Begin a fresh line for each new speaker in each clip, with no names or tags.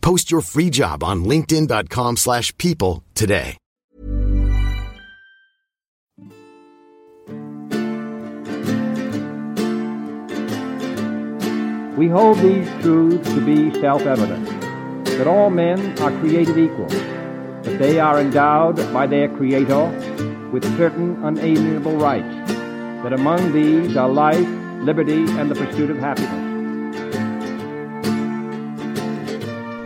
Post your free job on linkedin.com/people slash people today.
We hold these truths to be self-evident, that all men are created equal, that they are endowed by their Creator with certain unalienable rights, that among these are life, liberty, and the pursuit of happiness.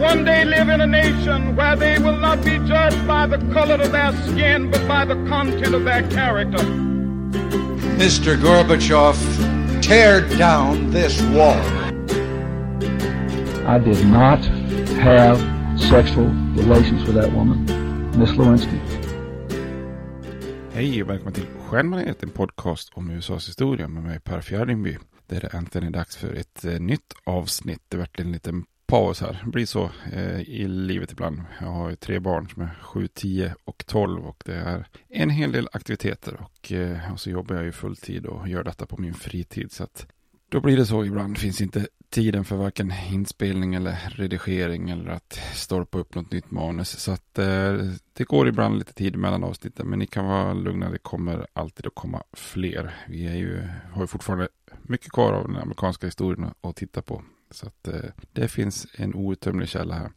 one day live in a nation where they will not be judged by the color of their skin, but by the content of their character.
Mr. Gorbachev, tear down this wall.
I did not have sexual relations with that woman, Miss Lewinsky.
Hej och välkommen till Stjärnbaneret, en podcast om USAs historia med mig Per Fjärdingby. Där det äntligen är dags för ett eh, nytt avsnitt. Det vart en liten paus här. Det blir så eh, i livet ibland. Jag har ju tre barn som är 7, 10 och 12 och det är en hel del aktiviteter och, eh, och så jobbar jag ju fulltid och gör detta på min fritid. Så att då blir det så ibland. Finns inte tiden för varken inspelning eller redigering eller att stolpa upp något nytt manus. Så att eh, det går ibland lite tid mellan avsnitten. Men ni kan vara lugna, det kommer alltid att komma fler. Vi är ju, har ju fortfarande mycket kvar av den amerikanska historien att titta på. Så att eh, det finns en outtömlig källa här.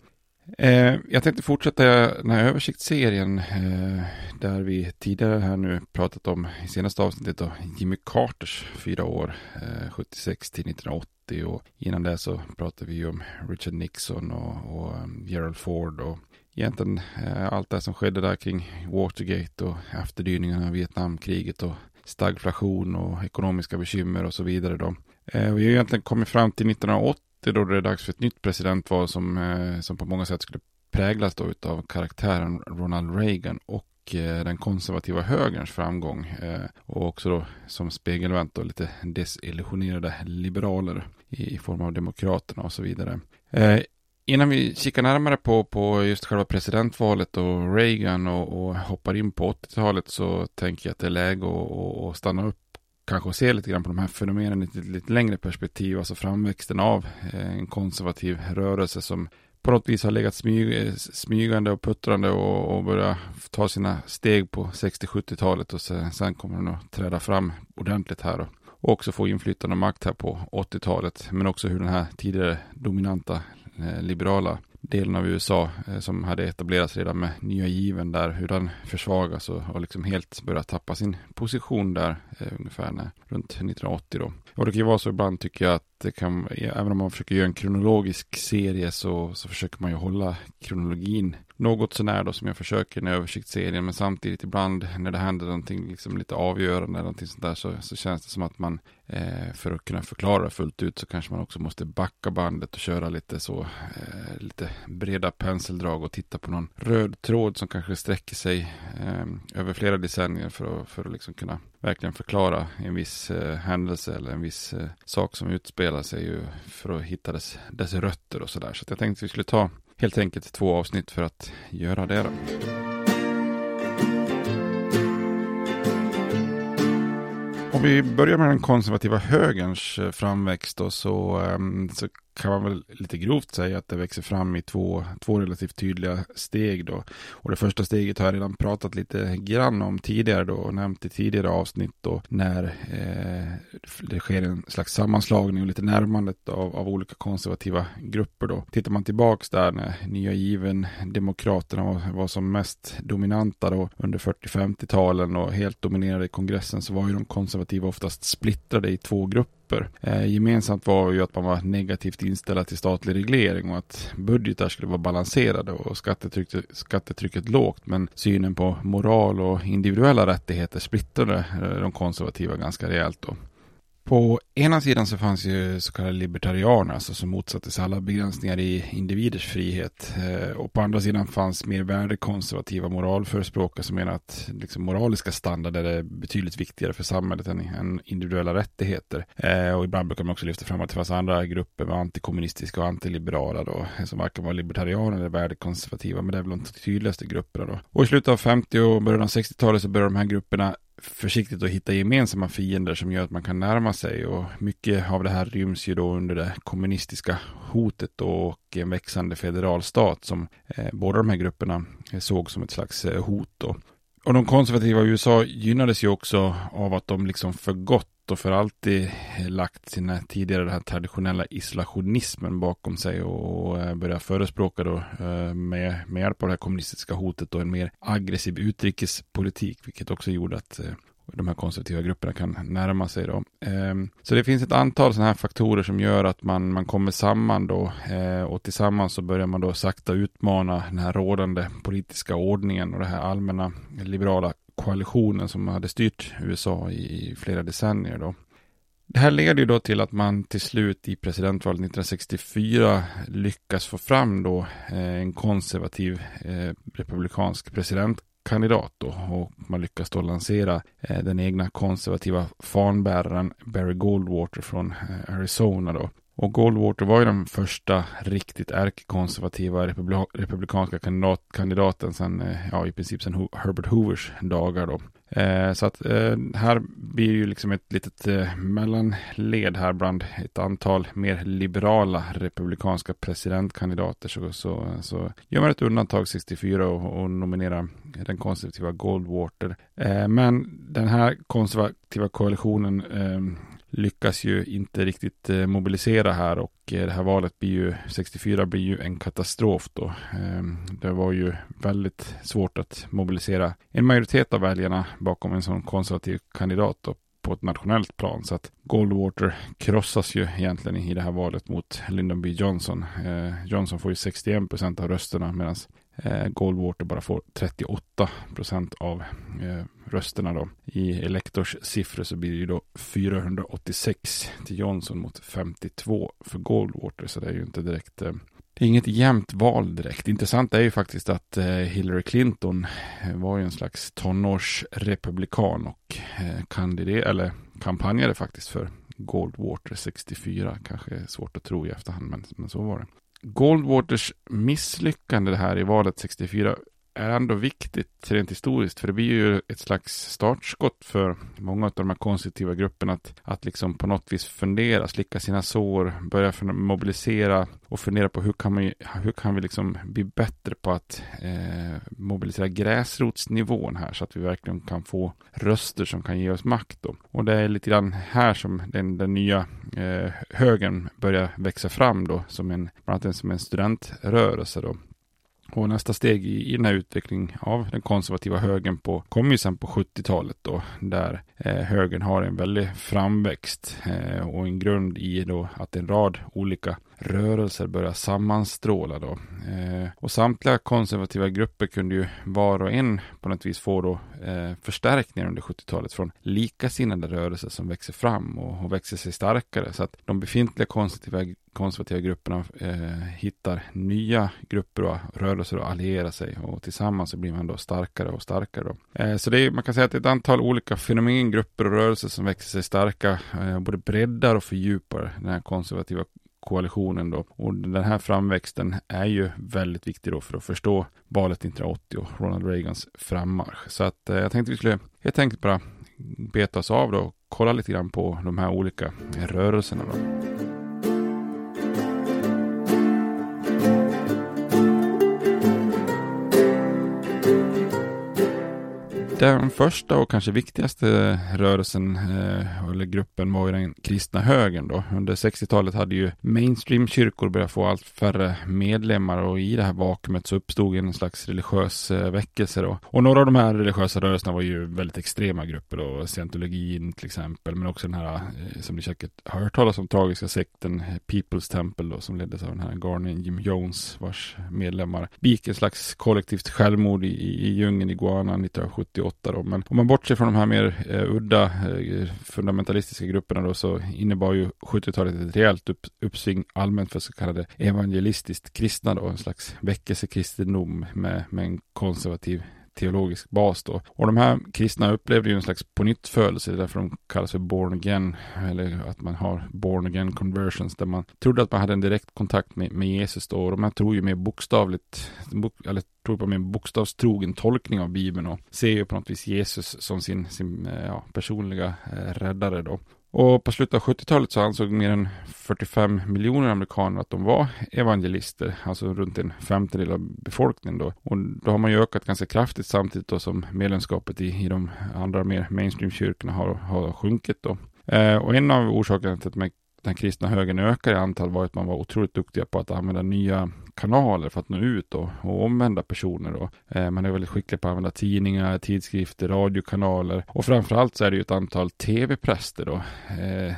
Eh, jag tänkte fortsätta den här översiktsserien eh, där vi tidigare här nu pratat om i senaste avsnittet då, Jimmy Carters fyra år, eh, 76 till 1980 och innan det så pratade vi om Richard Nixon och, och um, Gerald Ford och egentligen eh, allt det som skedde där kring Watergate och efterdyningarna av Vietnamkriget och stagflation och ekonomiska bekymmer och så vidare då. Eh, vi har egentligen kommit fram till 1980 då det är dags för ett nytt presidentval som, eh, som på många sätt skulle präglas då utav karaktären Ronald Reagan och eh, den konservativa högerns framgång eh, och också då som spegelvänt då lite desillusionerade liberaler i, i form av demokraterna och så vidare. Eh, Innan vi kikar närmare på, på just själva presidentvalet och Reagan och, och hoppar in på 80-talet så tänker jag att det är läge att, att stanna upp kanske se lite grann på de här fenomenen i ett lite längre perspektiv. Alltså framväxten av eh, en konservativ rörelse som på något vis har legat smyg, eh, smygande och puttrande och, och börjat ta sina steg på 60-70-talet och sen, sen kommer den att träda fram ordentligt här och, och också få inflytande och makt här på 80-talet. Men också hur den här tidigare dominanta eh, liberala delen av USA eh, som hade etablerats redan med nya given där, hur den försvagas och, och liksom helt börjar tappa sin position där eh, ungefär när, runt 1980 då. Och det kan ju vara så ibland tycker jag att det kan, även om man försöker göra en kronologisk serie så, så försöker man ju hålla kronologin något sånär då som jag försöker i översiktsserien men samtidigt ibland när det händer någonting liksom lite avgörande eller någonting sånt där så, så känns det som att man eh, för att kunna förklara fullt ut så kanske man också måste backa bandet och köra lite så eh, lite breda penseldrag och titta på någon röd tråd som kanske sträcker sig eh, över flera decennier för att, för att liksom kunna verkligen förklara en viss eh, händelse eller en viss eh, sak som utspelar sig ju för att hitta dess, dess rötter och sådär. Så, så jag tänkte att vi skulle ta helt enkelt två avsnitt för att göra det. Då. Om vi börjar med den konservativa högerns eh, framväxt då, så, ehm, så kan man väl lite grovt säga att det växer fram i två, två relativt tydliga steg då. Och det första steget har jag redan pratat lite grann om tidigare då och nämnt i tidigare avsnitt då när eh, det sker en slags sammanslagning och lite närmandet av, av olika konservativa grupper då. Tittar man tillbaks där när nya given demokraterna var, var som mest dominanta då under 40-50-talen och helt dominerade i kongressen så var ju de konservativa oftast splittrade i två grupper grupper. Eh, gemensamt var ju att man var negativt inställd till statlig reglering och att budgetar skulle vara balanserade och skattetrycket, skattetrycket lågt. Men synen på moral och individuella rättigheter splittrade eh, de konservativa ganska rejält då. På ena sidan så fanns ju så kallade libertarianer, alltså som motsatte sig alla begränsningar i individers frihet. Eh, och på andra sidan fanns mer värdekonservativa moralförespråkare som menar att liksom, moraliska standarder är betydligt viktigare för samhället än, än individuella rättigheter. Eh, och ibland brukar man också lyfta fram att det fanns andra grupper med antikommunistiska och antiliberala då, som varken var libertarianer eller värdekonservativa, men det är väl de tydligaste grupperna då. Och i slutet av 50 och början av 60-talet så började de här grupperna försiktigt att hitta gemensamma fiender som gör att man kan närma sig och mycket av det här ryms ju då under det kommunistiska hotet och en växande federal stat som eh, båda de här grupperna eh, såg som ett slags eh, hot då. Och de konservativa i USA gynnades ju också av att de liksom för gott och för alltid lagt sina tidigare den här traditionella isolationismen bakom sig och eh, börjat förespråka då eh, med, med hjälp av det här kommunistiska hotet och en mer aggressiv utrikespolitik, vilket också gjorde att eh, de här konservativa grupperna kan närma sig då. Ehm, så det finns ett antal sådana här faktorer som gör att man, man kommer samman då och tillsammans så börjar man då sakta utmana den här rådande politiska ordningen och det här allmänna liberala koalitionen som hade styrt USA i flera decennier då. Det här leder ju då till att man till slut i presidentvalet 1964 lyckas få fram då eh, en konservativ eh, republikansk presidentkandidat då och man lyckas då lansera eh, den egna konservativa fanbäraren Barry Goldwater från Arizona då och Goldwater var ju den första riktigt ärkekonservativa republikanska kandidat kandidaten sen, eh, ja i princip sen Herbert Hoovers dagar då. Eh, så att eh, här blir ju liksom ett litet eh, mellanled här bland ett antal mer liberala republikanska presidentkandidater. Så, så, så gör man ett undantag 64 och, och nominerar den konservativa Goldwater. Eh, men den här konservativa koalitionen eh, lyckas ju inte riktigt eh, mobilisera här och eh, det här valet blir ju 64 blir ju en katastrof då. Ehm, det var ju väldigt svårt att mobilisera en majoritet av väljarna bakom en sån konservativ kandidat och på ett nationellt plan. Så att Goldwater krossas ju egentligen i det här valet mot Lyndon B Johnson. Eh, Johnson får ju 61 procent av rösterna medan Eh, Goldwater bara får 38 procent av eh, rösterna då. I Elektors siffror så blir det ju då 486 till Johnson mot 52 för Goldwater. Så det är ju inte direkt eh, det är inget jämnt val direkt. Intressant är ju faktiskt att eh, Hillary Clinton eh, var ju en slags tonårsrepublikan och eh, eller kampanjade faktiskt för Goldwater 64. Kanske är svårt att tro i efterhand, men, men så var det. Goldwaters misslyckande det här i valet 64 är ändå viktigt rent historiskt, för det blir ju ett slags startskott för många av de här konstruktiva grupperna att, att liksom på något vis fundera, slicka sina sår, börja mobilisera och fundera på hur kan, vi, hur kan vi liksom bli bättre på att eh, mobilisera gräsrotsnivån här så att vi verkligen kan få röster som kan ge oss makt. Då. Och det är lite grann här som den, den nya eh, högern börjar växa fram då som en, bland annat som en studentrörelse då. Och nästa steg i, i den här utvecklingen av den konservativa högern på, kom ju sen på 70-talet då, där eh, högern har en väldig framväxt eh, och en grund i då att en rad olika rörelser börjar sammanstråla då. Eh, och samtliga konservativa grupper kunde ju var och en på något vis få då eh, förstärkningar under 70-talet från likasinnade rörelser som växer fram och, och, växer sig starkare. Så att de befintliga konservativa, konservativa grupperna eh, hittar nya grupper och rörelser att alliera sig och tillsammans så blir man då starkare och starkare. Då. Eh, så det är, man kan säga att det är ett antal olika fenomen, grupper och rörelser som växer sig starka, eh, både breddar och fördjupar den här konservativa koalitionen då. Och den här framväxten är ju väldigt viktig då för att förstå valet 1980 och Ronald Reagans frammarsch. Så att eh, jag tänkte vi skulle helt enkelt bara beta oss av då och kolla lite grann på de här olika rörelserna då. Den första och kanske viktigaste rörelsen eh, eller gruppen var ju den kristna högern då. Under 60-talet hade ju mainstreamkyrkor börjat få allt färre medlemmar och i det här vakuumet så uppstod en slags religiös eh, väckelse då. Och några av de här religiösa rörelserna var ju väldigt extrema grupper då, scientologin till exempel, men också den här eh, som ni säkert har hört talas om, tragiska sekten People's Temple då, som leddes av den här Garnier Jim Jones, vars medlemmar begick en slags kollektivt självmord i, i djungeln i Guana 1970 1988 då. Men om man bortser från de här mer eh, udda eh, fundamentalistiska grupperna då så innebar ju 70-talet ett rejält upp, uppsving allmänt för så kallade evangelistiskt kristna då. En slags väckelsekristendom med, med en konservativ teologisk bas då. Och de här kristna upplevde ju en slags pånyttfödelse, det är därför de kallas för born again, eller att man har born again conversions, där man trodde att man hade en direkt kontakt med, med Jesus då, och de här tror ju mer bokstavligt, eller tror på mer bokstavstrogen tolkning av Bibeln och ser ju på något vis Jesus som sin, sin eh, ja, personliga eh, räddare då. Och på slutet av 70-talet så ansåg mer än 45 miljoner amerikaner att de var evangelister, alltså runt en femtedel av befolkningen då. Och då har man ju ökat ganska kraftigt samtidigt då som medlemskapet i, i de andra mer mainstream-kyrkorna har, har sjunkit då. Eh, och en av orsakerna till att den kristna högern ökar i antal var att man var otroligt duktiga på att använda nya kanaler för att nå ut och, och omvända personer. Då. Eh, man är väldigt skicklig på att använda tidningar, tidskrifter, radiokanaler och framförallt så är det ju ett antal tv-präster då. Eh,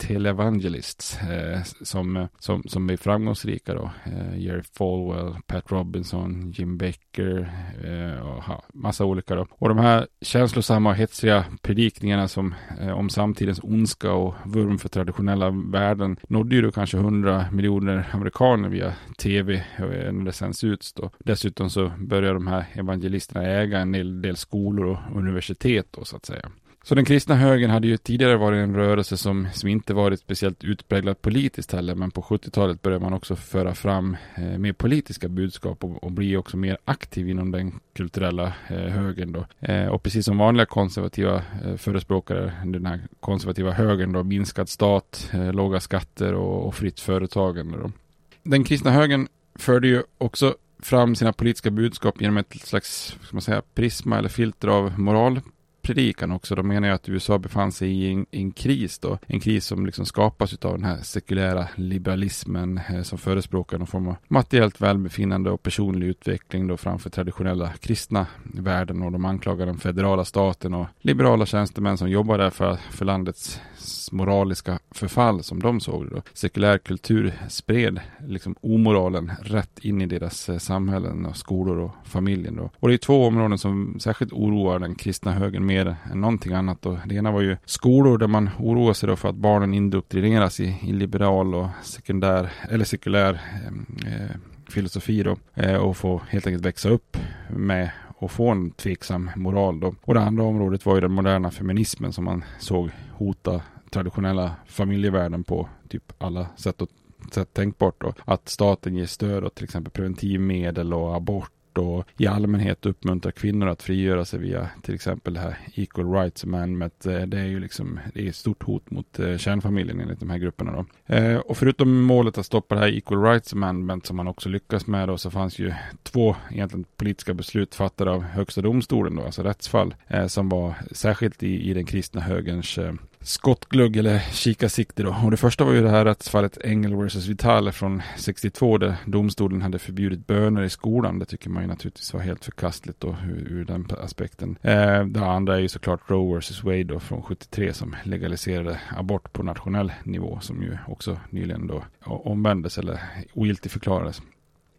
Televangelists eh, som, som, som är framgångsrika då. Eh, Jerry Falwell, Pat Robinson, Jim Becker eh, och ha, massa olika då. Och de här känslosamma och hetsiga predikningarna som eh, om samtidens ondska och vurm för traditionella värden nådde ju då kanske hundra miljoner amerikaner via tv eh, när det sänds ut då. Dessutom så börjar de här evangelisterna äga en del, del skolor och universitet då så att säga. Så den kristna högern hade ju tidigare varit en rörelse som, som inte varit speciellt utpräglat politiskt heller, men på 70-talet började man också föra fram eh, mer politiska budskap och, och bli också mer aktiv inom den kulturella eh, högern då. Eh, och precis som vanliga konservativa eh, förespråkare, den här konservativa högern då, minskad stat, eh, låga skatter och, och fritt företagande då. Den kristna högern förde ju också fram sina politiska budskap genom ett slags, ska man säga, prisma eller filter av moral predikan också. De menar ju att USA befann sig i en, en kris då. En kris som liksom skapas av den här sekulära liberalismen eh, som förespråkar någon form av materiellt välbefinnande och personlig utveckling då framför traditionella kristna värden och de anklagar den federala staten och liberala tjänstemän som jobbar där för, för landets moraliska förfall som de såg det. Då. Sekulär kultur spred liksom omoralen rätt in i deras eh, samhällen och skolor och familjen. Då. Och det är två områden som särskilt oroar den kristna högern mer än någonting annat. Då. Det ena var ju skolor där man oroar sig då för att barnen indoktrineras i, i liberal och sekundär eller sekulär eh, eh filosofi då, eh, och få helt enkelt växa upp med och få en tveksam moral då. Och det andra området var ju den moderna feminismen som man såg hota traditionella familjevärden på typ alla sätt och sätt tänkbart då. Att staten ger stöd åt till exempel preventivmedel och abort och i allmänhet uppmuntrar kvinnor att frigöra sig via till exempel det här Equal Rights Amendment. Eh, det är ju liksom det är ett stort hot mot eh, kärnfamiljen enligt de här grupperna. Då. Eh, och förutom målet att stoppa det här Equal Rights Amendment som man också lyckas med då, så fanns ju två egentligen politiska beslut fattade av Högsta domstolen, då, alltså rättsfall, som var särskilt i, i den kristna högerns skottglugg eller kikarsikte då. Och det första var ju det här rättsfallet Engel vs Vitale från 62 där domstolen hade förbjudit böner i skolan. Det tycker man ju naturligtvis var helt förkastligt då ur, ur den aspekten. Eh, det andra är ju såklart Roe vs Wade då från 73 som legaliserade abort på nationell nivå som ju också nyligen då omvändes eller ogiltigförklarades.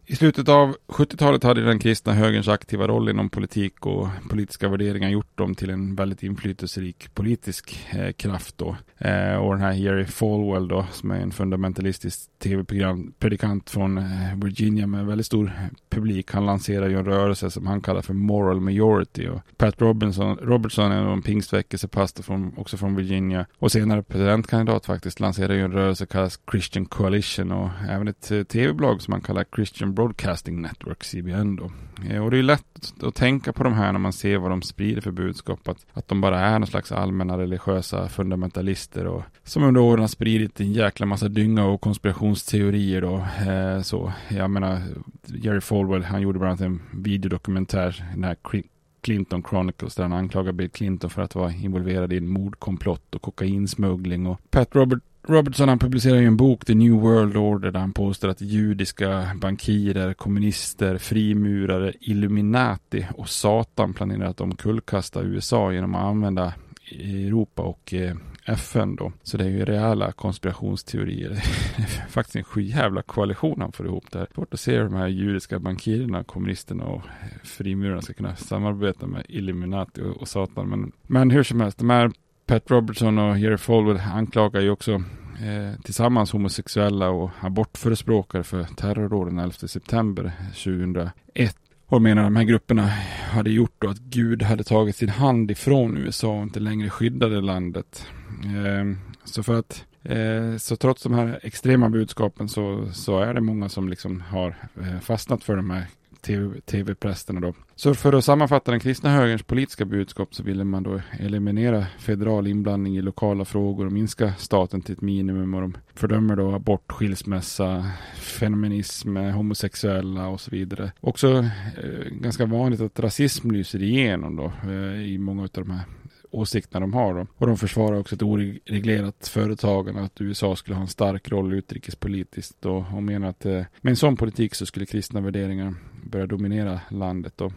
I slutet av 70-talet hade den kristna högerns aktiva roll inom politik och politiska värderingar gjort dem till en väldigt inflytelserik politisk eh, kraft då. Eh, och den här Jerry Falwell då, som är en fundamentalistisk tv-predikant från eh, Virginia med väldigt stor publik. Han lanserar ju en rörelse som han kallar för Moral Majority. Och Pat Robinson, Robertson är en pingstväckelsepastor från, också från Virginia och senare presidentkandidat faktiskt lanserar ju en rörelse som kallas Christian Coalition och även ett eh, tv-blogg som han kallar Christian Broadcasting Network, CBN då. Eh, och det är lätt att tänka på de här när man ser vad de sprider för budskap. Att, att de bara är någon slags allmänna religiösa fundamentalister och som under åren har spridit en jäkla massa dynga och konspirationsteorier då. Eh, så jag menar, Jerry Falwell, han gjorde bland annat en videodokumentär, den här Clinton Chronicles där han anklagar Bill Clinton för att vara involverad i en mordkomplott och kokainsmuggling och Pat Robert Robertson han publicerar ju en bok, The New World Order, där han påstår att judiska bankirer, kommunister, frimurare, Illuminati och Satan planerar att omkullkasta USA genom att använda Europa och eh, FN då. Så det är ju rejäla konspirationsteorier. Det är Faktiskt en skyhävla koalition han får ihop där. Svårt att se hur de här judiska bankirerna, kommunisterna och eh, frimurarna ska kunna samarbeta med Illuminati och, och Satan. Men, men hur som helst, de här Pat Robertson och Jerry Falwell anklagar ju också eh, tillsammans homosexuella och abortförespråkare för terrordåden 11 september 2001. Och menar att de här grupperna hade gjort då att Gud hade tagit sin hand ifrån USA och inte längre skyddade landet. Eh, så för att eh, så trots de här extrema budskapen så, så är det många som liksom har eh, fastnat för de här tv-prästerna då. Så för att sammanfatta den kristna högerns politiska budskap så ville man då eliminera federal inblandning i lokala frågor och minska staten till ett minimum och de fördömer då abort, skilsmässa, feminism, homosexuella och så vidare. Också eh, ganska vanligt att rasism lyser igenom då eh, i många av de här åsikterna de har. Då. Och de försvarar också ett oreglerat företagande, att USA skulle ha en stark roll utrikespolitiskt och, och menar att eh, med en sån politik så skulle kristna värderingar börja dominera landet. Då.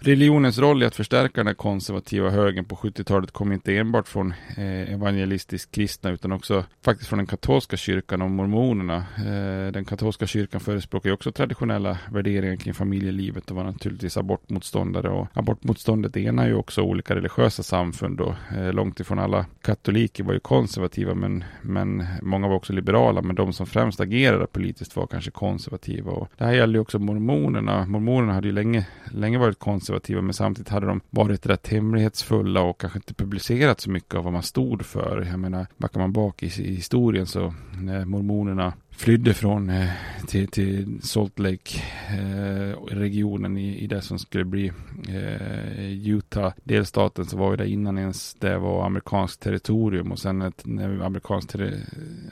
Religionens roll i att förstärka den konservativa högen på 70-talet kom inte enbart från eh, evangelistiskt kristna utan också faktiskt från den katolska kyrkan och mormonerna. Eh, den katolska kyrkan förespråkar ju också traditionella värderingar kring familjelivet och var naturligtvis abortmotståndare. Och abortmotståndet enar ju också olika religiösa samfund och eh, långt ifrån alla katoliker var ju konservativa men, men många var också liberala. Men de som främst agerade politiskt var kanske konservativa. Och det här gäller ju också mormonerna. Mormonerna hade ju länge, länge varit konservativa konservativa men samtidigt hade de varit rätt hemlighetsfulla och kanske inte publicerat så mycket av vad man stod för. Jag menar, backar man bak i, i historien så när mormonerna flydde från eh, till, till Salt Lake-regionen eh, i, i det som skulle bli eh, Utah-delstaten så var ju det innan ens det var amerikanskt territorium och sen ett, när amerikansk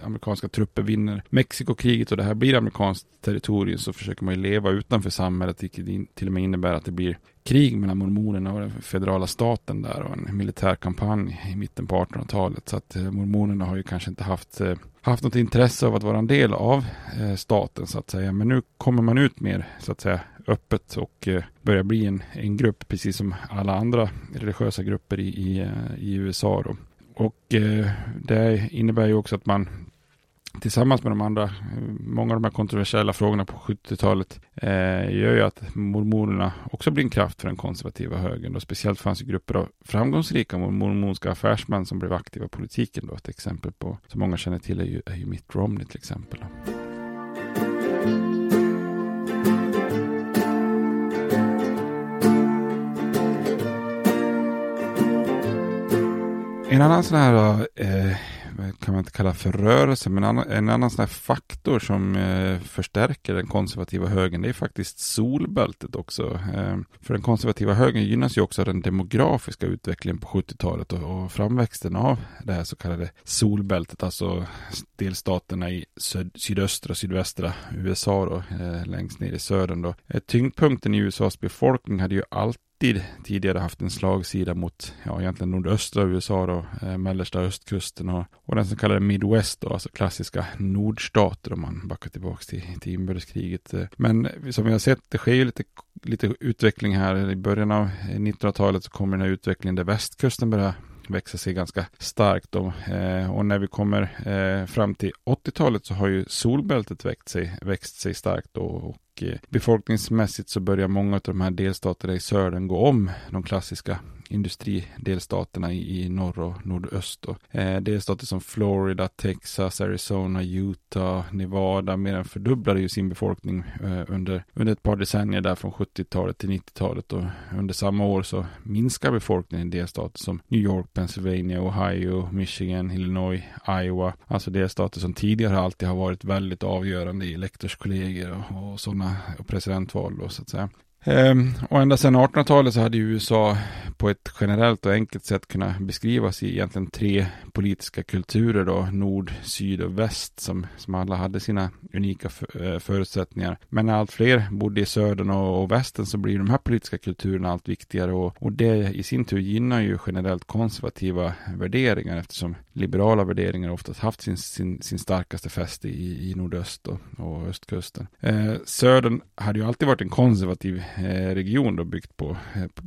amerikanska trupper vinner Mexikokriget och det här blir amerikanskt territorium så försöker man ju leva utanför samhället vilket till och med innebär att det blir krig mellan mormonerna och den federala staten där och en militärkampanj i mitten på 1800-talet. Så att eh, mormonerna har ju kanske inte haft, eh, haft något intresse av att vara en del av eh, staten så att säga. Men nu kommer man ut mer så att säga öppet och börjar bli en, en grupp precis som alla andra religiösa grupper i, i, i USA. Då. Och det innebär ju också att man tillsammans med de andra, eh, många av de här kontroversiella frågorna på 70-talet eh, gör ju att mormonerna också blir en kraft för den konservativa högern. Och speciellt fanns ju grupper av framgångsrika mormonska affärsmän som blev aktiva i politiken. Då. Ett exempel på, som många känner till, är ju, är ju Mitt Romney till exempel. En annan sån här eh, kan man inte kalla för rörelse, men en annan, sån här faktor som eh, förstärker den konservativa högern, det är faktiskt solbältet också. Ehm, för den konservativa högern gynnas ju också av den demografiska utvecklingen på 70-talet och, framväxten av det här så kallade solbältet, alltså delstaterna i syd, sydöstra och sydvästra USA då, eh, längst ner i södern då. Eh, tyngdpunkten i USAs befolkning hade ju alltid alltid tidigare haft en slagsida mot, ja egentligen nordöstra USA då, eh, mellersta östkusten och, och den så kallade Midwest då, alltså klassiska nordstater om man backar tillbaka till, till inbördeskriget. Eh, men som vi har sett, det sker ju lite, lite utveckling här. I början av eh, 1900-talet så kommer den här utvecklingen där västkusten börjar växa sig ganska starkt. Då. Eh, och när vi kommer eh, fram till 80-talet så har ju solbältet växt sig, växt sig starkt. Då, och Eh, befolkningsmässigt så börjar många av de här delstaterna i södern gå om de klassiska industridelstaterna i, i norr och nordöst. Då. Eh, delstater som Florida, Texas, Arizona, Utah, Nevada mer än fördubblade ju sin befolkning eh, under, under ett par decennier där från 70-talet till 90-talet och under samma år så minskar befolkningen i delstater som New York, Pennsylvania, Ohio, Michigan, Illinois, Iowa. Alltså delstater som tidigare alltid har varit väldigt avgörande i elektorskollegier och, och sådana presidentval då så att säga. Ehm, och ända sedan 1800-talet så hade USA på ett generellt och enkelt sätt kunnat beskrivas i egentligen tre politiska kulturer då, nord, syd och väst som, som alla hade sina unika för, eh, förutsättningar. Men när allt fler bodde i södern och, och västern så blir de här politiska kulturerna allt viktigare och, och det i sin tur gynnar ju generellt konservativa värderingar eftersom liberala värderingar oftast haft sin, sin, sin starkaste fäste i, i nordöst och, och östkusten. Eh, södern hade ju alltid varit en konservativ Eh, region då byggt eh, på,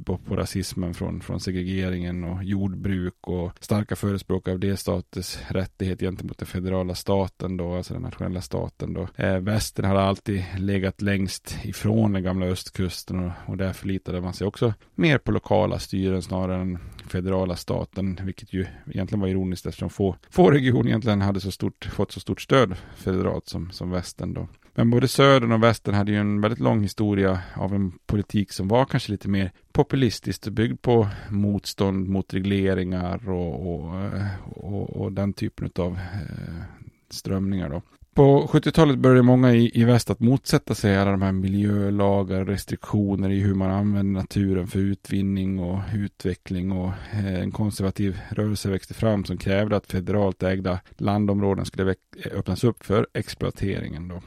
på, på, rasismen från, från segregeringen och jordbruk och starka förespråkare av delstaters rättighet gentemot den federala staten då, alltså den nationella staten då. Eh, västern hade alltid legat längst ifrån den gamla östkusten och, och där förlitade man sig också mer på lokala styren snarare än federala staten, vilket ju egentligen var ironiskt eftersom få, få regioner egentligen hade så stort, fått så stort stöd federalt som, som västern då. Men både södern och västern hade ju en väldigt lång historia av en politik som var kanske lite mer populistiskt byggd på motstånd mot regleringar och, och, och, och den typen av eh, strömningar då. På 70-talet började många i, i väst att motsätta sig alla de här miljölagar, restriktioner i hur man använder naturen för utvinning och utveckling och eh, en konservativ rörelse växte fram som krävde att federalt ägda landområden skulle öppnas upp för exploateringen. Då.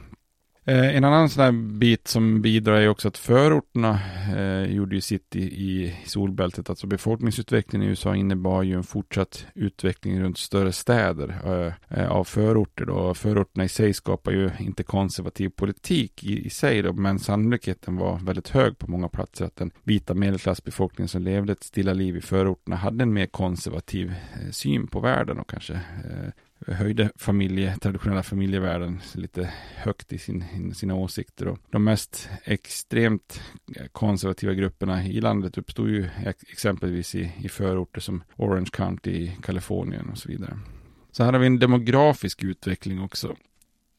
Eh, en annan sån här bit som bidrar är också att förorterna eh, gjorde ju sitt i, i solbältet. Alltså befolkningsutvecklingen i USA innebar ju en fortsatt utveckling runt större städer eh, eh av förorter. Då. Förorterna i sig skapar ju inte konservativ politik i, i sig då, men sannolikheten var väldigt hög på många platser att den vita medelklassbefolkningen som levde ett stilla liv i förorterna hade en mer konservativ eh, syn på världen och kanske eh, höjde familje, traditionella familjevärlden lite högt i sin, sina åsikter. Och de mest extremt konservativa grupperna i landet uppstod ju exempelvis i, i förorter som Orange County i Kalifornien och så vidare. Så här har vi en demografisk utveckling också.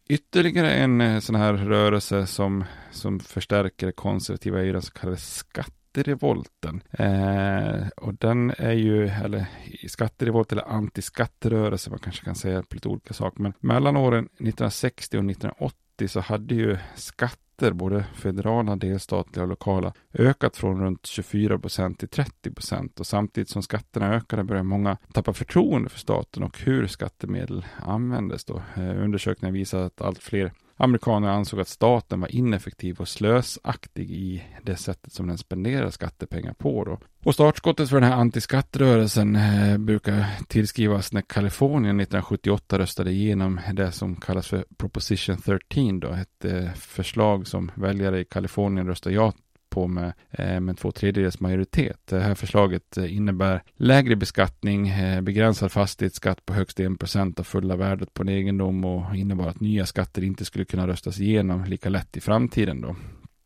Ytterligare en eh, sån här rörelse som, som förstärker konservativa är den så kallade skatt skatterevolten. Eh, och den är ju, eller skatterevolt eller antiskatterörelse, man kanske kan säga på lite olika saker. Men mellan åren 1960 och 1980 så hade ju skatter, både federala, delstatliga och lokala, ökat från runt 24 procent till 30 procent. Och samtidigt som skatterna ökade började många tappa förtroende för staten och hur skattemedel användes. Då. Eh, undersökningar visar att allt fler Amerikanerna ansåg att staten var ineffektiv och slösaktig i det sättet som den spenderar skattepengar på. Då. Och startskottet för den här antiskattrörelsen eh, brukar tillskrivas när Kalifornien 1978 röstade igenom det som kallas för Proposition 13, då, ett eh, förslag som väljare i Kalifornien röstade ja på med, eh, med två tredjedels majoritet. Det här förslaget eh, innebär lägre beskattning, eh, begränsad fastighetsskatt på högst 1% av fulla värdet på en egendom och innebar att nya skatter inte skulle kunna röstas igenom lika lätt i framtiden. Då.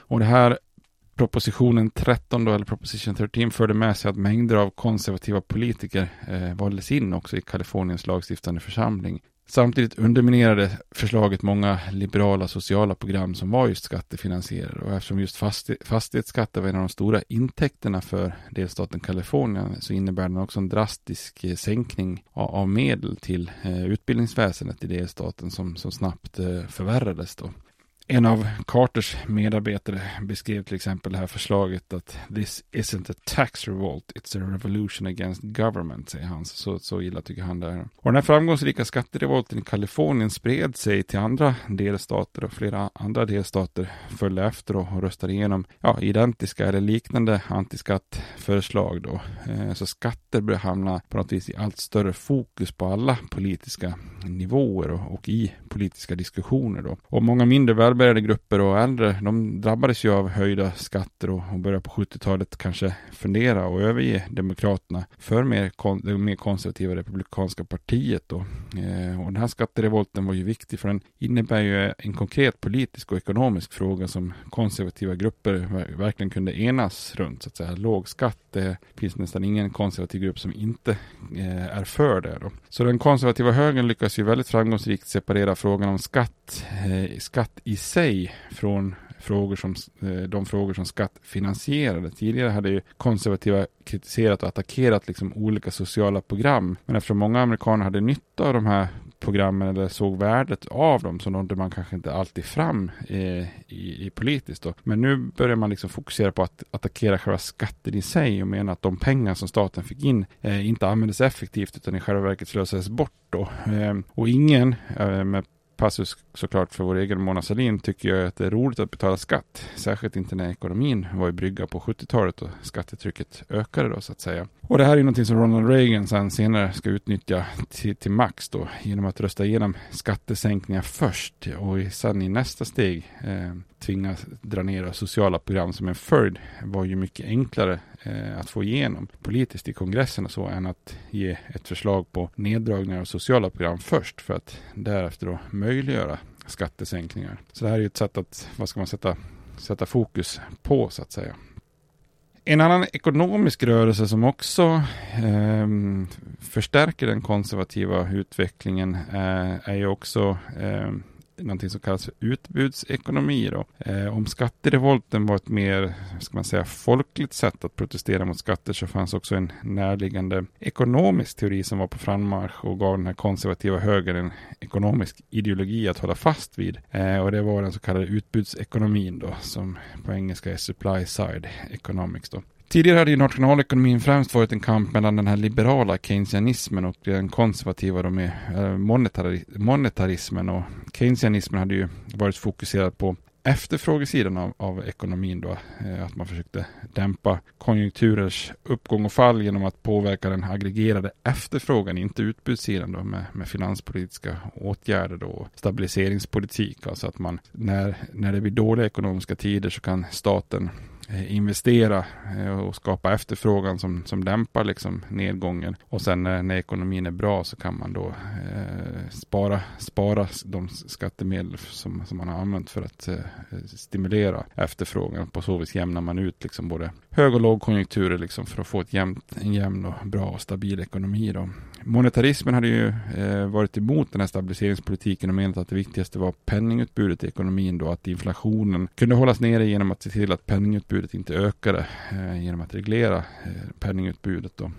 Och det här propositionen 13 då, eller proposition 13 förde med sig att mängder av konservativa politiker eh, valdes in också i Kaliforniens lagstiftande församling Samtidigt underminerade förslaget många liberala sociala program som var just skattefinansierade och eftersom just fastighetsskatten var en av de stora intäkterna för delstaten Kalifornien så innebär den också en drastisk eh, sänkning av medel till eh, utbildningsväsendet i delstaten som, som snabbt eh, förvärrades då. En av Carters medarbetare beskrev till exempel det här förslaget att this isn't a tax revolt, it's a revolution against government, säger han. Så, så illa tycker han det är. Och den här framgångsrika skatterevolten i Kalifornien spred sig till andra delstater och flera andra delstater följde efter och röstade igenom ja, identiska eller liknande antiskattförslag då. Eh, så skatter började hamna på något vis i allt större fokus på alla politiska nivåer och, och i politiska diskussioner då. Och många mindre väl välbärgade grupper och äldre, de drabbades ju av höjda skatter och, och började på 70-talet kanske fundera och överge Demokraterna för mer kon, det mer konservativa Republikanska partiet då. Eh, och den här skatterevolten var ju viktig för den innebär ju en konkret politisk och ekonomisk fråga som konservativa grupper verkligen kunde enas runt så att säga. Låg skatt, det finns nästan ingen konservativ grupp som inte eh, är för det då. Så den konservativa högern lyckas ju väldigt framgångsrikt separera frågan om skatt, eh, skatt i sig från frågor som, eh, de frågor som skatt finansierade. Tidigare hade ju konservativa kritiserat och attackerat liksom olika sociala program. Men eftersom många amerikaner hade nytta av de här programmen eller såg värdet av dem så nådde man kanske inte alltid fram i, i, i politiskt. Då. Men nu börjar man liksom fokusera på att attackera själva skatten i sig och mena att de pengar som staten fick in eh, inte användes effektivt utan i själva verket slösades bort. Då. Eh, och ingen eh, med passus såklart för vår egen Mona Sahlin tycker jag att det är roligt att betala skatt. Särskilt inte när ekonomin var i brygga på 70-talet och skattetrycket ökade då så att säga. Och det här är någonting som Ronald Reagan sen senare ska utnyttja till, till max då genom att rösta igenom skattesänkningar först och sen i nästa steg eh, tvingas dra ner sociala program som en följd var ju mycket enklare Eh, att få igenom politiskt i kongressen och så än att ge ett förslag på neddragningar av sociala program först för att därefter då möjliggöra skattesänkningar. Så det här är ju ett sätt att, vad ska man sätta, sätta fokus på så att säga. En annan ekonomisk rörelse som också eh, förstärker den konservativa utvecklingen eh, är ju också eh, någonting som kallas för utbudsekonomi. Då. Eh, om skatterevolten var ett mer ska man säga, folkligt sätt att protestera mot skatter så fanns också en närliggande ekonomisk teori som var på frammarsch och gav den här konservativa högern en ekonomisk ideologi att hålla fast vid. Eh, och det var den så kallade utbudsekonomin då, som på engelska är supply side economics. Då. Tidigare hade ju nationalekonomin främst varit en kamp mellan den här liberala keynesianismen och den konservativa då med eh, monetarismen. Och keynesianismen hade ju varit fokuserad på efterfrågesidan av, av ekonomin då. Eh, att man försökte dämpa konjunkturers uppgång och fall genom att påverka den aggregerade efterfrågan, inte utbudssidan då med, med finanspolitiska åtgärder då. Stabiliseringspolitik, alltså att man när, när det blir dåliga ekonomiska tider så kan staten Eh, investera eh, och skapa efterfrågan som, som dämpar liksom nedgången. Och sen när, när ekonomin är bra så kan man då eh, spara, spara de skattemedel som, som man har använt för att eh, stimulera efterfrågan. På så vis jämnar man ut liksom både hög och lågkonjunkturer liksom för att få ett jämnt, en jämn och bra och stabil ekonomi. Då. Monetarismen hade ju eh, varit emot den här stabiliseringspolitiken och menat att det viktigaste var penningutbudet i ekonomin då, att inflationen kunde hållas nere genom att se till att penningutbudet inte ökade eh, genom att reglera eh, penningutbudet då.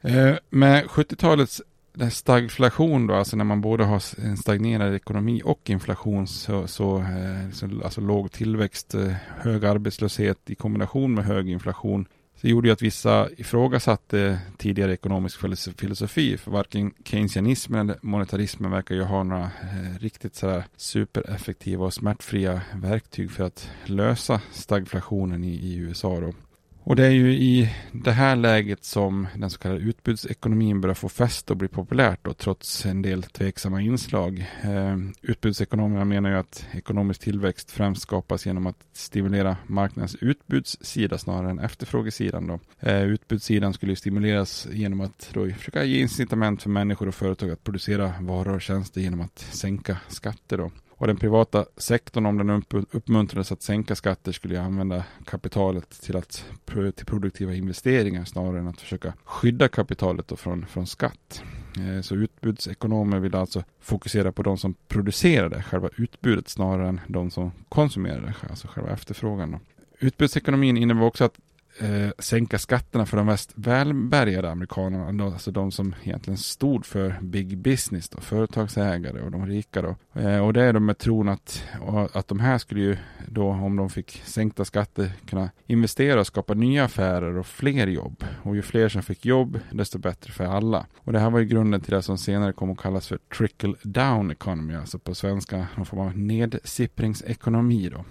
Eh, med 70-talets stagflation då, alltså när man både har en stagnerad ekonomi och inflation, så, så, eh, så alltså låg tillväxt, eh, hög arbetslöshet i kombination med hög inflation det gjorde ju att vissa ifrågasatte tidigare ekonomisk filosofi, för varken keynesianismen eller monetarismen verkar ju ha några eh, riktigt sådär supereffektiva och smärtfria verktyg för att lösa stagflationen i, i USA. Då. Och det är ju i det här läget som den så kallade utbudsekonomin börjar få fäste och bli populärt då, trots en del tveksamma inslag. Eh, utbudsekonomerna menar ju att ekonomisk tillväxt främst skapas genom att stimulera marknadens utbudssida snarare än efterfrågesidan. Då. Eh, utbudssidan skulle stimuleras genom att då försöka ge incitament för människor och företag att producera varor och tjänster genom att sänka skatter. Då. Och den privata sektorn, om den uppmuntrades att sänka skatter, skulle ju använda kapitalet till, att, till produktiva investeringar snarare än att försöka skydda kapitalet från, från skatt. Eh, så utbudsekonomer vill alltså fokusera på de som producerade själva utbudet snarare än de som konsumerade, alltså själva efterfrågan. Då. Utbudsekonomin innebär också att eh, sänka skatterna för de mest välbärgade amerikanerna, alltså de som egentligen stod för big business, då, företagsägare och de rika. Då. Eh, och det är de med tron att, att de här skulle ju då, om de fick sänkta skatter, kunna investera och skapa nya affärer och fler jobb. Och ju fler som fick jobb, desto bättre för alla. Och det här var ju grunden till det som senare kom att kallas för trickle down economy, alltså på svenska någon form av nedsippringsekonomi. då.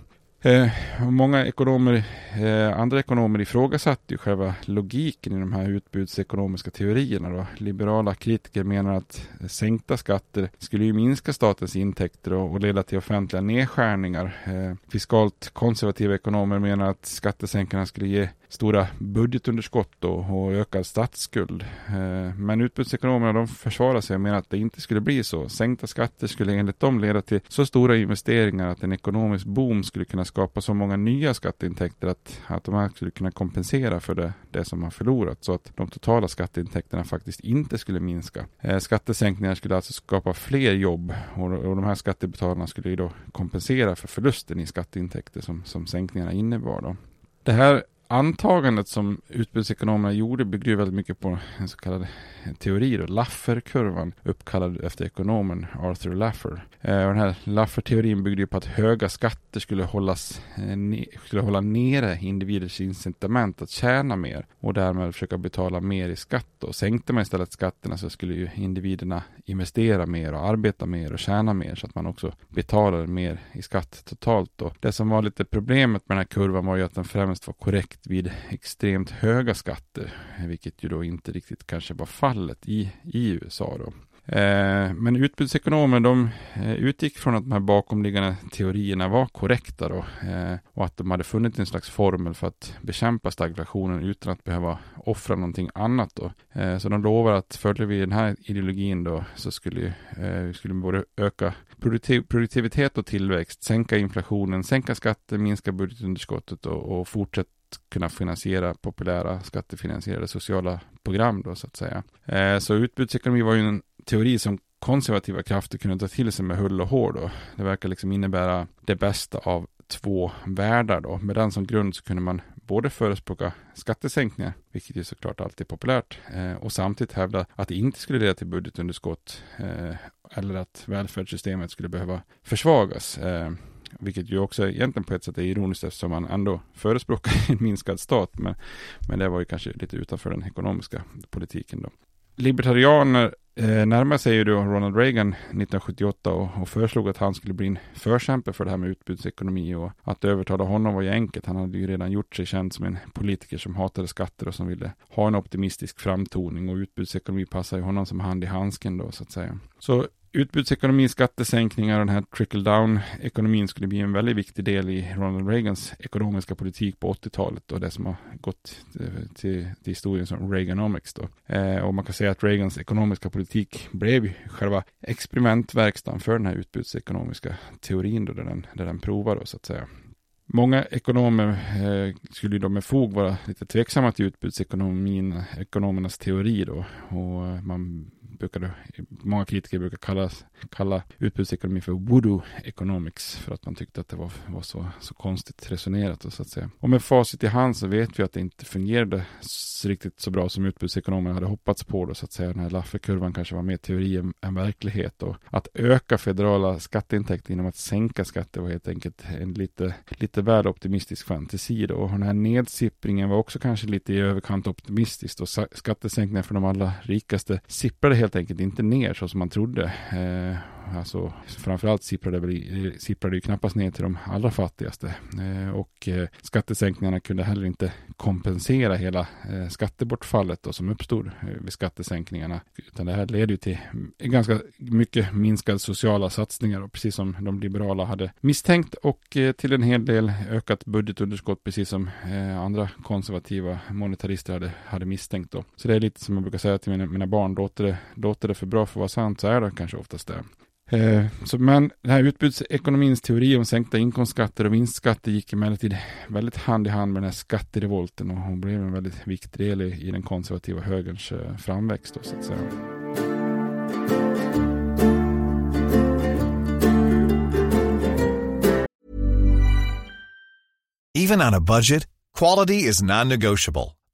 Eh, många ekonomer, eh, andra ekonomer ifrågasatte ju själva logiken i de här utbudsekonomiska teorierna. Då. Liberala kritiker menar att sänkta skatter skulle ju minska statens intäkter och, och leda till offentliga nedskärningar. Eh, fiskalt konservativa ekonomer menar att skattesänkningarna skulle ge stora budgetunderskott och, och ökad statsskuld. Eh, men utbudsekonomerna de försvarar sig och menar att det inte skulle bli så. Sänkta skatter skulle enligt dem leda till så stora investeringar att en ekonomisk boom skulle kunna skapa så många nya skatteintäkter att, att de här skulle kunna kompensera för det, det som har förlorat så att de totala skatteintäkterna faktiskt inte skulle minska. Eh, skattesänkningar skulle alltså skapa fler jobb och, och de här skattebetalarna skulle ju då kompensera för förlusten i skatteintäkter som, som sänkningarna innebar. Då. Det här antagandet som utbudsekonomerna gjorde byggde väldigt mycket på en så kallad teori, då, Lafferkurvan, uppkallad efter ekonomen Arthur Laffer. Eh, och den här Laffer-teorin byggde på att höga skatter skulle, hållas, eh, ne skulle hålla nere individers incitament att tjäna mer och därmed försöka betala mer i skatt. Då. sänkte man istället skatterna så skulle ju individerna investera mer och arbeta mer och tjäna mer så att man också betalade mer i skatt totalt. Då. det som var lite problemet med den här kurvan var ju att den främst var korrekt vid extremt höga skatter, vilket ju då inte riktigt kanske var fallet i, i USA då. Eh, men utbudsekonomer de eh, utgick från att de här bakomliggande teorierna var korrekta då, eh, och att de hade funnit en slags formel för att bekämpa stagflationen utan att behöva offra någonting annat. Då. Eh, så de lovar att följer vi den här ideologin då så skulle eh, vi skulle både öka produktiv produktivitet och tillväxt, sänka inflationen, sänka skatter, minska budgetunderskottet och, och fortsätta kunna finansiera populära skattefinansierade sociala program då så att säga. Eh, så utbudsekonomi var ju en teori som konservativa krafter kunde ta till sig med hull och hår då. Det verkar liksom innebära det bästa av två världar då. Med den som grund så kunde man både förespråka skattesänkningar, vilket ju såklart alltid är populärt, eh, och samtidigt hävda att det inte skulle leda till budgetunderskott eh, eller att välfärdssystemet skulle behöva försvagas. Eh, vilket ju också egentligen på ett sätt är ironiskt eftersom man ändå förespråkar en minskad stat. Men, men det var ju kanske lite utanför den ekonomiska politiken då. Libertarianer eh, närmade sig ju då Ronald Reagan 1978 och, och, föreslog att han skulle bli en förkämpe för det här med utbudsekonomi och att övertala honom var ju enkelt. Han hade ju redan gjort sig känd som en politiker som hatade skatter och som ville ha en optimistisk framtoning och utbudsekonomi passar ju honom som hand i handsken då så att säga. Så utbudsekonomi, skattesänkningar och den här trickle-down-ekonomin skulle bli en väldigt viktig del i Ronald Reagans ekonomiska politik på 80-talet och det som har gått eh, till, till historien som Reaganomics. Då. Eh, och man kan säga att Reagans ekonomiska politik blev själva experimentverkstaden för den här utbudsekonomiska teorin då, där den, där den provar då, så att säga. Många ekonomer eh, skulle då med fog vara lite tveksamma till utbudsekonomin, ekonomernas teori då. Och eh, man brukade, många kritiker brukar kalla, kalla utbudsekonomi för voodoo economics för att man tyckte att det var, var så, så konstigt resonerat. Och, så att säga. och med facit i hand så vet vi att det inte fungerade riktigt så bra som utbudsekonomerna hade hoppats på. Då, så att säga. Den här Lafferkurvan kanske var mer teori än, än verklighet. Och att öka federala skatteintäkter genom att sänka skatter var helt enkelt en lite, lite väl optimistisk fantasi. Då. Och den här nedsippringen var också kanske lite i överkant optimistiskt. Och skattesänkningar för de allra rikaste sipprade helt enkelt inte ner så som man trodde. Eh, Alltså, framförallt sipprade det, sipprade det knappast ner till de allra fattigaste. Eh, och eh, skattesänkningarna kunde heller inte kompensera hela eh, skattebortfallet då, som uppstod eh, vid skattesänkningarna. Utan det här leder ju till eh, ganska mycket minskade sociala satsningar, och precis som de liberala hade misstänkt. Och eh, till en hel del ökat budgetunderskott, precis som eh, andra konservativa monetarister hade, hade misstänkt. Då. Så det är lite som jag brukar säga till mina, mina barn, låter det, låter det för bra för att vara sant så är det kanske oftast det. Eh, så, men den här utbudsekonomins teori om sänkta inkomstskatter och vinstskatter gick emellertid väldigt hand i hand med den här skatterevolten och hon blev en väldigt viktig del i, i den konservativa högerns eh, framväxt. Då, så att säga.
Even on a budget, quality is non-negotiable.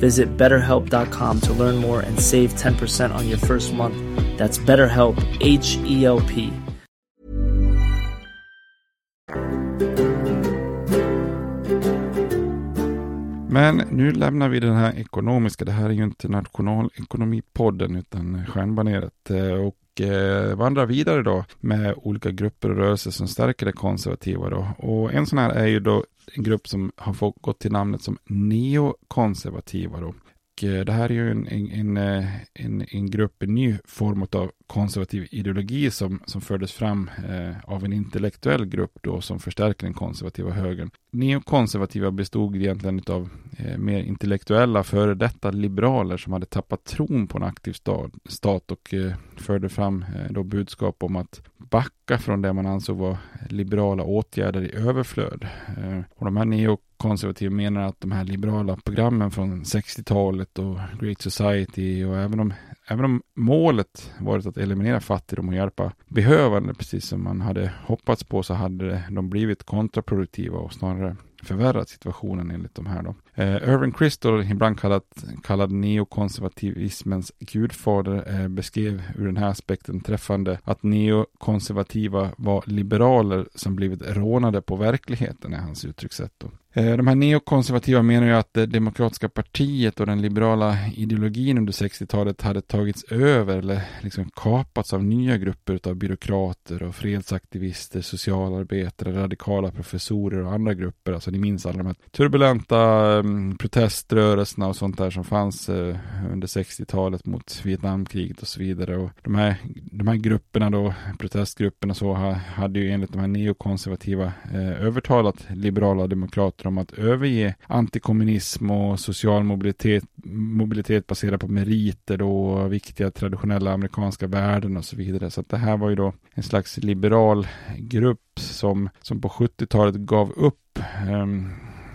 Visit betterhelp.com to learn more and save 10% on your first month. That's BetterHelp, H E L P.
Men nu lämnar vi den här ekonomiska. Det här är ju inte nationalekonomipodden utan stjärnbaneret. Eh, och och eh, vandrar vidare då med olika grupper och rörelser som stärker det konservativa då. Och en sån här är ju då en grupp som har fått gått till namnet som neokonservativa då. Eh, det här är ju en, en, eh, en, en, grupp, en ny form av konservativ ideologi som, som fördes fram eh, av en intellektuell grupp då som förstärker den konservativa högern. Neokonservativa bestod egentligen av mer intellektuella före detta liberaler som hade tappat tron på en aktiv stat, och förde fram då budskap om att backa från det man ansåg var liberala åtgärder i överflöd. Och de här neokonservativa konservativ menar att de här liberala programmen från 60-talet och Great Society och även om Även om målet varit att eliminera fattigdom och hjälpa behövande, precis som man hade hoppats på, så hade de blivit kontraproduktiva och snarare förvärrat situationen enligt de här då. Eh, Irving Crystal, ibland kallad, kallad neokonservativismens gudfader, eh, beskrev ur den här aspekten träffande att neokonservativa var liberaler som blivit rånade på verkligheten, är hans uttryckssätt. Då. Eh, de här neokonservativa menar ju att det demokratiska partiet och den liberala ideologin under 60-talet hade tagits över eller liksom kapats av nya grupper av byråkrater och fredsaktivister, socialarbetare, radikala professorer och andra grupper. Alltså ni minns alla de här turbulenta Eh, proteströrelserna och sånt där som fanns eh, under 60-talet mot Vietnamkriget och så vidare. Och de här, de här grupperna då, protestgrupperna så, hade ju enligt de här neokonservativa eh, övertalat liberala demokrater om att överge antikommunism och social mobilitet, mobilitet baserad på meriter då, viktiga traditionella amerikanska värden och så vidare. Så att det här var ju då en slags liberal grupp som, som på 70-talet gav upp um,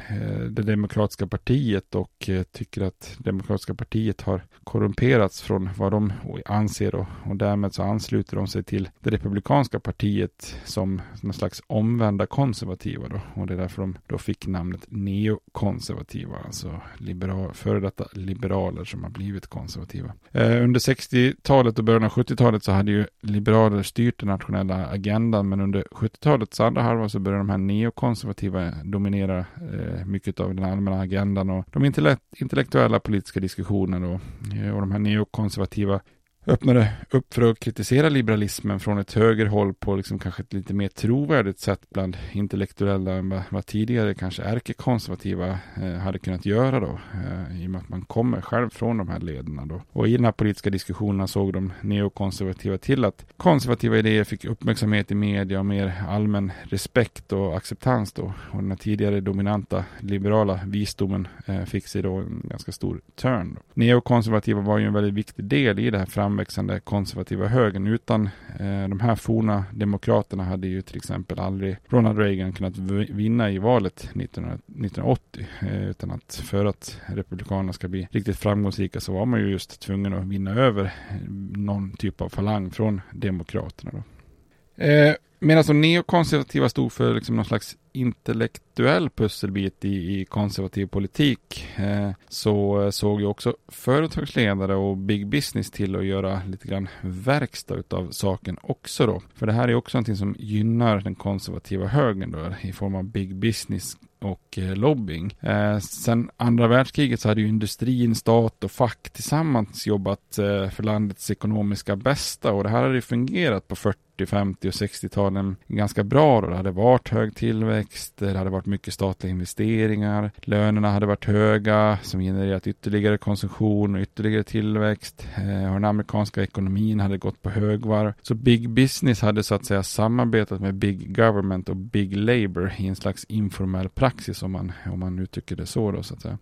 Eh, det demokratiska partiet och eh, tycker att demokratiska partiet har korrumperats från vad de anser och, och därmed så ansluter de sig till det republikanska partiet som någon slags omvända konservativa då och det är därför de då fick namnet neokonservativa, alltså liberal, före detta liberaler som har blivit konservativa. Eh, under 60-talet och början av 70-talet så hade ju liberaler styrt den nationella agendan men under 70-talets andra halva så började de här neokonservativa dominera eh, Eh, mycket av den allmänna agendan och de intellektuella politiska diskussionerna och, eh, och de här neokonservativa öppnade upp för att kritisera liberalismen från ett högerhåll på liksom kanske ett lite mer trovärdigt sätt bland intellektuella än vad, tidigare kanske ärkekonservativa eh, hade kunnat göra då. Eh, I och med att man kommer själv från de här lederna då. Och i den här politiska diskussionen såg de neokonservativa till att konservativa idéer fick uppmärksamhet i media och mer allmän respekt och acceptans då. Och den här tidigare dominanta liberala visdomen eh, fick sig då en ganska stor törn Då. Neokonservativa var ju en väldigt viktig del i det här fram framväxande konservativa högern. Utan eh, de här forna demokraterna hade ju till exempel aldrig Ronald Reagan kunnat vinna i valet 1980. Eh, utan att för att republikanerna ska bli riktigt framgångsrika så var man ju just tvungen att vinna över eh, någon typ av falang från demokraterna. Då. Eh, Medan de alltså neokonservativa stod för liksom någon slags intellektuell pusselbit i, i konservativ politik eh, så eh, såg ju också företagsledare och big business till att göra lite grann verkstad utav saken också då. För det här är också någonting som gynnar den konservativa högern då i form av big business och eh, lobbying. Eh, sen andra världskriget så hade ju industrin, stat och fack tillsammans jobbat eh, för landets ekonomiska bästa och det här hade ju fungerat på 40 50 och 60-talen ganska bra. Då. Det hade varit hög tillväxt, det hade varit mycket statliga investeringar, lönerna hade varit höga som genererat ytterligare konsumtion och ytterligare tillväxt. Eh, och den amerikanska ekonomin hade gått på högvarv. Så big business hade så att säga samarbetat med big government och big labor i en slags informell praxis om man, om man uttrycker det så då så att säga.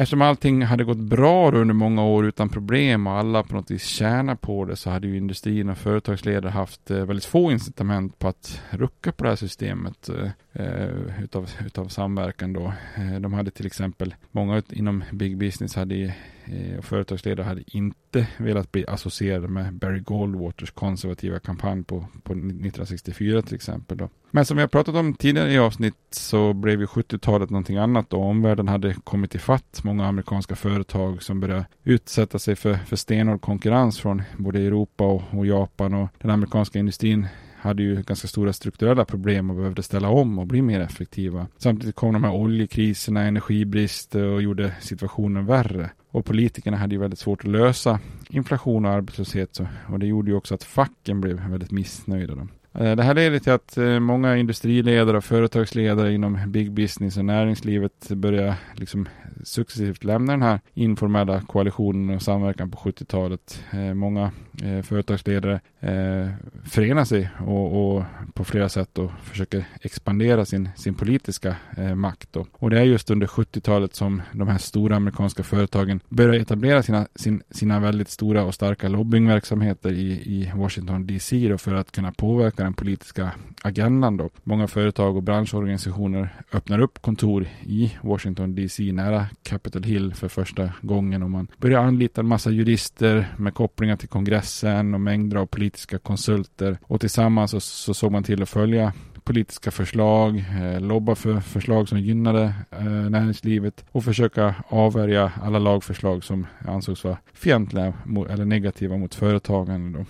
Eftersom allting hade gått bra under många år utan problem och alla på något vis tjänar på det så hade ju industrin och företagsledare haft eh, väldigt få incitament på att rucka på det här systemet eh, eh utav, utav samverkan då. Eh, de hade till exempel, många inom big business hade Eh, och företagsledare hade inte velat bli associerade med Barry Goldwaters konservativa kampanj på, på 1964 till exempel. Då. Men som vi har pratat om tidigare i avsnitt så blev ju 70-talet någonting annat och omvärlden hade kommit ifatt många amerikanska företag som började utsätta sig för, för stenhård konkurrens från både Europa och, och Japan och den amerikanska industrin hade ju ganska stora strukturella problem och behövde ställa om och bli mer effektiva. Samtidigt kom de här oljekriserna, energibrist och gjorde situationen värre. Och politikerna hade ju väldigt svårt att lösa inflation och arbetslöshet. och det gjorde ju också att facken blev väldigt missnöjda. Då. Eh, det här leder till att eh, många industriledare och företagsledare inom big business och näringslivet börjar liksom successivt lämna den här informella koalitionen och samverkan på 70-talet. Eh, många företagsledare förenar sig och, och på flera sätt då försöker expandera sin, sin politiska makt. Då. Och det är just under 70-talet som de här stora amerikanska företagen börjar etablera sina, sin, sina väldigt stora och starka lobbyingverksamheter i, i Washington DC för att kunna påverka påverka den politiska agendan. Då. Många företag och branschorganisationer öppnar upp kontor i Washington DC nära Capitol Hill för första gången och man börjar anlita en massa jurister med kopplingar till kongressen och mängder av politiska konsulter och tillsammans så, så såg man till att följa politiska förslag, eh, lobba för förslag som gynnade eh, näringslivet och försöka avvärja alla lagförslag som ansågs vara fientliga eller negativa mot företagande. Då.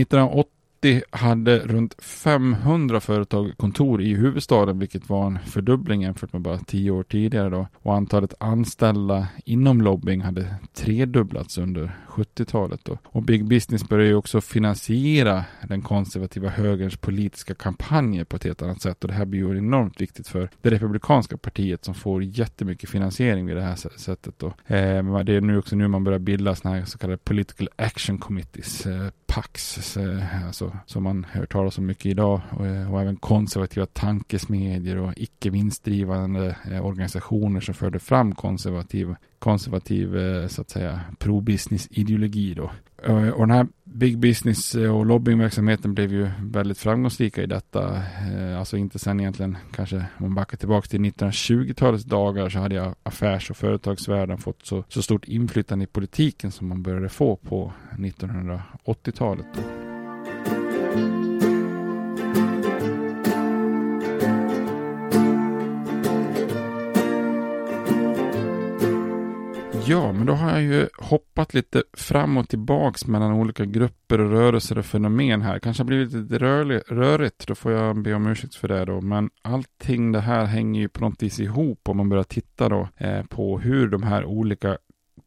1980 1990 hade runt 500 företag kontor i huvudstaden, vilket var en fördubbling jämfört med bara tio år tidigare då. Och antalet anställda inom lobbying hade tredubblats under 70-talet. Och Big Business började ju också finansiera den konservativa högerns politiska kampanjer på ett helt annat sätt. Och det här blir ju enormt viktigt för det republikanska partiet som får jättemycket finansiering vid det här sättet då. Eh, det är nu också nu man börjar bilda sådana här så kallade political action committees, eh, PAX, eh, alltså, som man hör talas om mycket idag och, eh, och även konservativa tankesmedier och icke vinstdrivande eh, organisationer som förde fram konservativ, konservativ så att säga pro-business ideologi då. Eh, och den här big business eh, och lobbyingverksamheten blev ju väldigt framgångsrika i detta. Eh, alltså inte sen egentligen kanske om man backar tillbaka till 1920-talets dagar så hade jag affärs och företagsvärlden fått så, så stort inflytande i politiken som man började få på 1980-talet. Ja, men då har jag ju hoppat lite fram och tillbaks mellan olika grupper och rörelser och fenomen här. Kanske har blivit lite rörlig, rörigt, då får jag be om ursäkt för det då. Men allting det här hänger ju på något vis ihop om man börjar titta då eh, på hur de här olika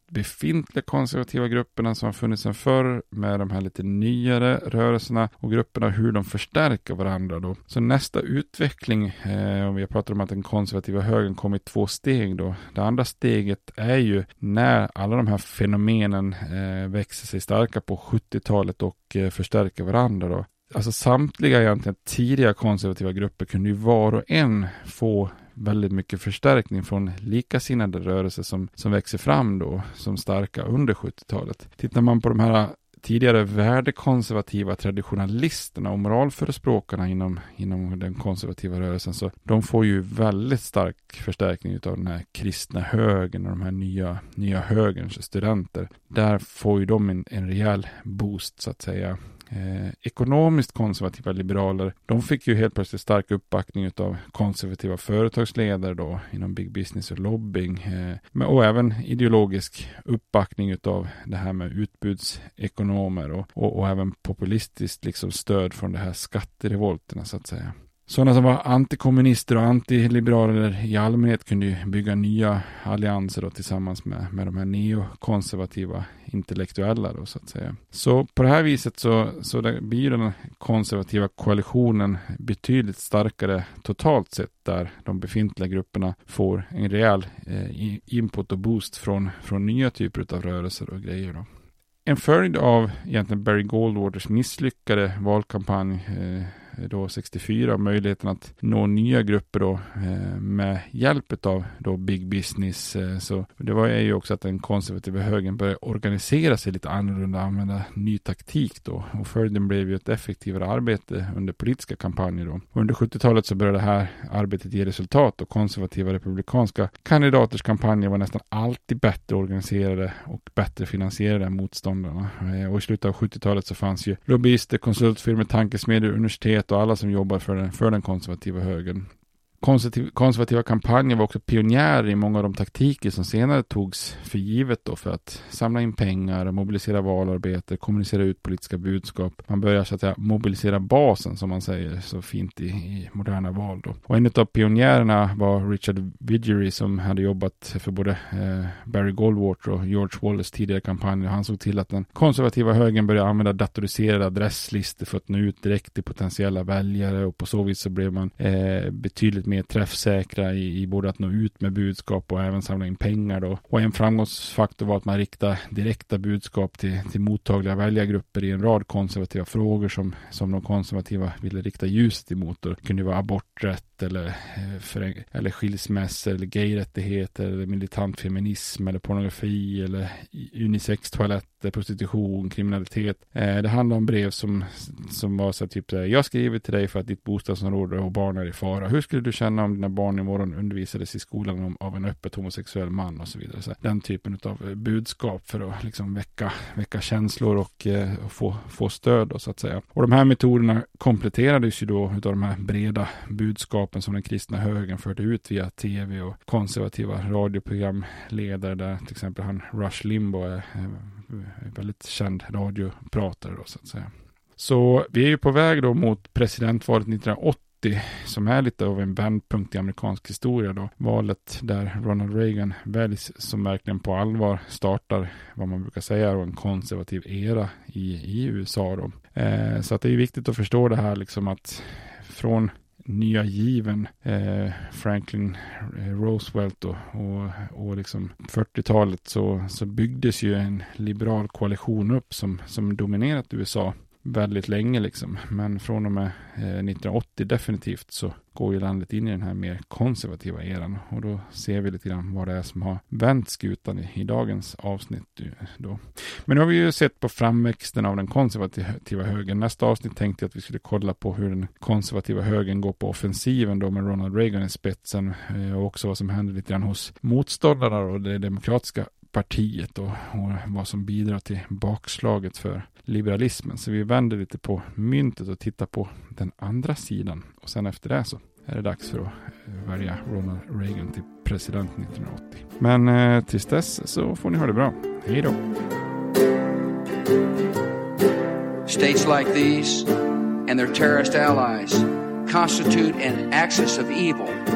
befintliga konservativa grupperna som har funnits sedan förr med de här lite nyare rörelserna och grupperna hur de förstärker varandra då. Så nästa utveckling, eh, om vi pratar om att den konservativa högern kom i två steg då. Det andra steget är ju när alla de här fenomenen eh, växer sig starka på 70-talet och eh, förstärker varandra då. Alltså samtliga egentligen tidiga konservativa grupper kunde ju var och en få väldigt mycket förstärkning från likasinnade rörelser som, som växer fram då som starka under 70-talet. Tittar man på de här tidigare värdekonservativa traditionalisterna och moralförespråkarna inom, inom den konservativa rörelsen så de får ju väldigt stark förstärkning av den här kristna högern och de här nya, nya högerns studenter. Där får ju de en, en rejäl boost så att säga Eh, ekonomiskt konservativa liberaler, de fick ju helt plötsligt stark uppbackning av konservativa företagsledare då inom big business och lobbying. Eh, och även ideologisk uppbackning av det här med utbudsekonomer och, och, och även populistiskt liksom stöd från de här skatterevolterna så att säga. Sådana som var antikommunister och antiliberaler i allmänhet kunde ju bygga nya allianser då, tillsammans med, med de här neokonservativa intellektuella då, så att säga. Så på det här viset så, så blir den konservativa koalitionen betydligt starkare totalt sett där de befintliga grupperna får en rejäl eh, input och boost från, från nya typer av rörelser och grejer. Då. En följd av egentligen Barry Goldwaters misslyckade valkampanj eh, då 64 möjligheten att nå nya grupper då eh, med hjälp av då big business. Eh, så det var ju också att den konservativa högern började organisera sig lite annorlunda, använda ny taktik då och följden blev ju ett effektivare arbete under politiska kampanjer då. Under 70-talet så började det här arbetet ge resultat och konservativa republikanska kandidaters kampanjer var nästan alltid bättre organiserade och bättre finansierade än motståndarna. Eh, och i slutet av 70-talet så fanns ju lobbyister, konsultfirmor, tankesmedjor, universitet och alla som jobbar för den, för den konservativa högern konservativa kampanjer var också pionjärer i många av de taktiker som senare togs för givet då för att samla in pengar, mobilisera valarbete, kommunicera ut politiska budskap. Man börjar så att säga mobilisera basen som man säger så fint i, i moderna val då. Och en av pionjärerna var Richard Vidgery som hade jobbat för både eh, Barry Goldwater och George Wallace tidigare kampanjer. Han såg till att den konservativa högern började använda datoriserade adresslistor för att nå ut direkt till potentiella väljare och på så vis så blev man eh, betydligt mer mer träffsäkra i, i både att nå ut med budskap och även samla in pengar då. Och en framgångsfaktor var att man riktade direkta budskap till, till mottagliga väljargrupper i en rad konservativa frågor som, som de konservativa ville rikta ljuset emot. Det kunde vara aborträtt eller, eh, för, eller skilsmässor eller gayrättigheter eller militant feminism eller pornografi eller unisex-toaletter, prostitution, kriminalitet. Eh, det handlar om brev som, som var så typ jag skriver till dig för att ditt bostadsområde och barn är i fara. Hur skulle du känna om dina barn imorgon undervisades i skolan om, av en öppet homosexuell man och så vidare. Så den typen av eh, budskap för att liksom väcka, väcka känslor och, eh, och få, få stöd då, så att säga. Och de här metoderna kompletterades ju då av de här breda budskapen som den kristna högern förde ut via tv och konservativa radioprogramledare där till exempel han Rush Limbaugh är, eh, är väldigt känd radiopratare då så att säga. Så vi är ju på väg då mot presidentvalet 1980 som är lite av en vändpunkt i amerikansk historia då. Valet där Ronald Reagan väljs som verkligen på allvar startar vad man brukar säga då, en konservativ era i, i USA då. Eh, så att det är viktigt att förstå det här liksom att från nya given eh, Franklin eh, Roosevelt och, och, och liksom 40-talet så, så byggdes ju en liberal koalition upp som, som dominerat USA väldigt länge liksom. Men från och med eh, 1980 definitivt så går ju landet in i den här mer konservativa eran. Och då ser vi lite grann vad det är som har vänt skutan i, i dagens avsnitt. Då. Men nu har vi ju sett på framväxten av den konservativa högern. Nästa avsnitt tänkte jag att vi skulle kolla på hur den konservativa högern går på offensiven då med Ronald Reagan i spetsen. Eh, och också vad som händer lite grann hos motståndarna och det demokratiska partiet och, och vad som bidrar till bakslaget för liberalismen. Så vi vänder lite på myntet och tittar på den andra sidan. Och sen efter det så är det dags för att eh, välja Ronald Reagan till president 1980. Men eh, tills dess så får ni ha det bra. Hej då!
States like these and their terrorist allies constitute an axis of evil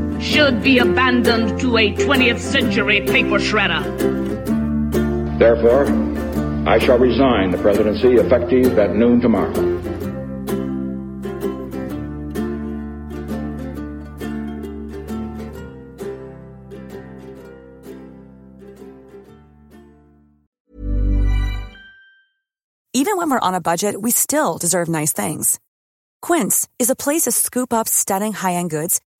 should be abandoned to a 20th century paper shredder.
Therefore, I shall resign the presidency effective at noon tomorrow.
Even when we're on a budget, we still deserve nice things. Quince is a place to scoop up stunning high end goods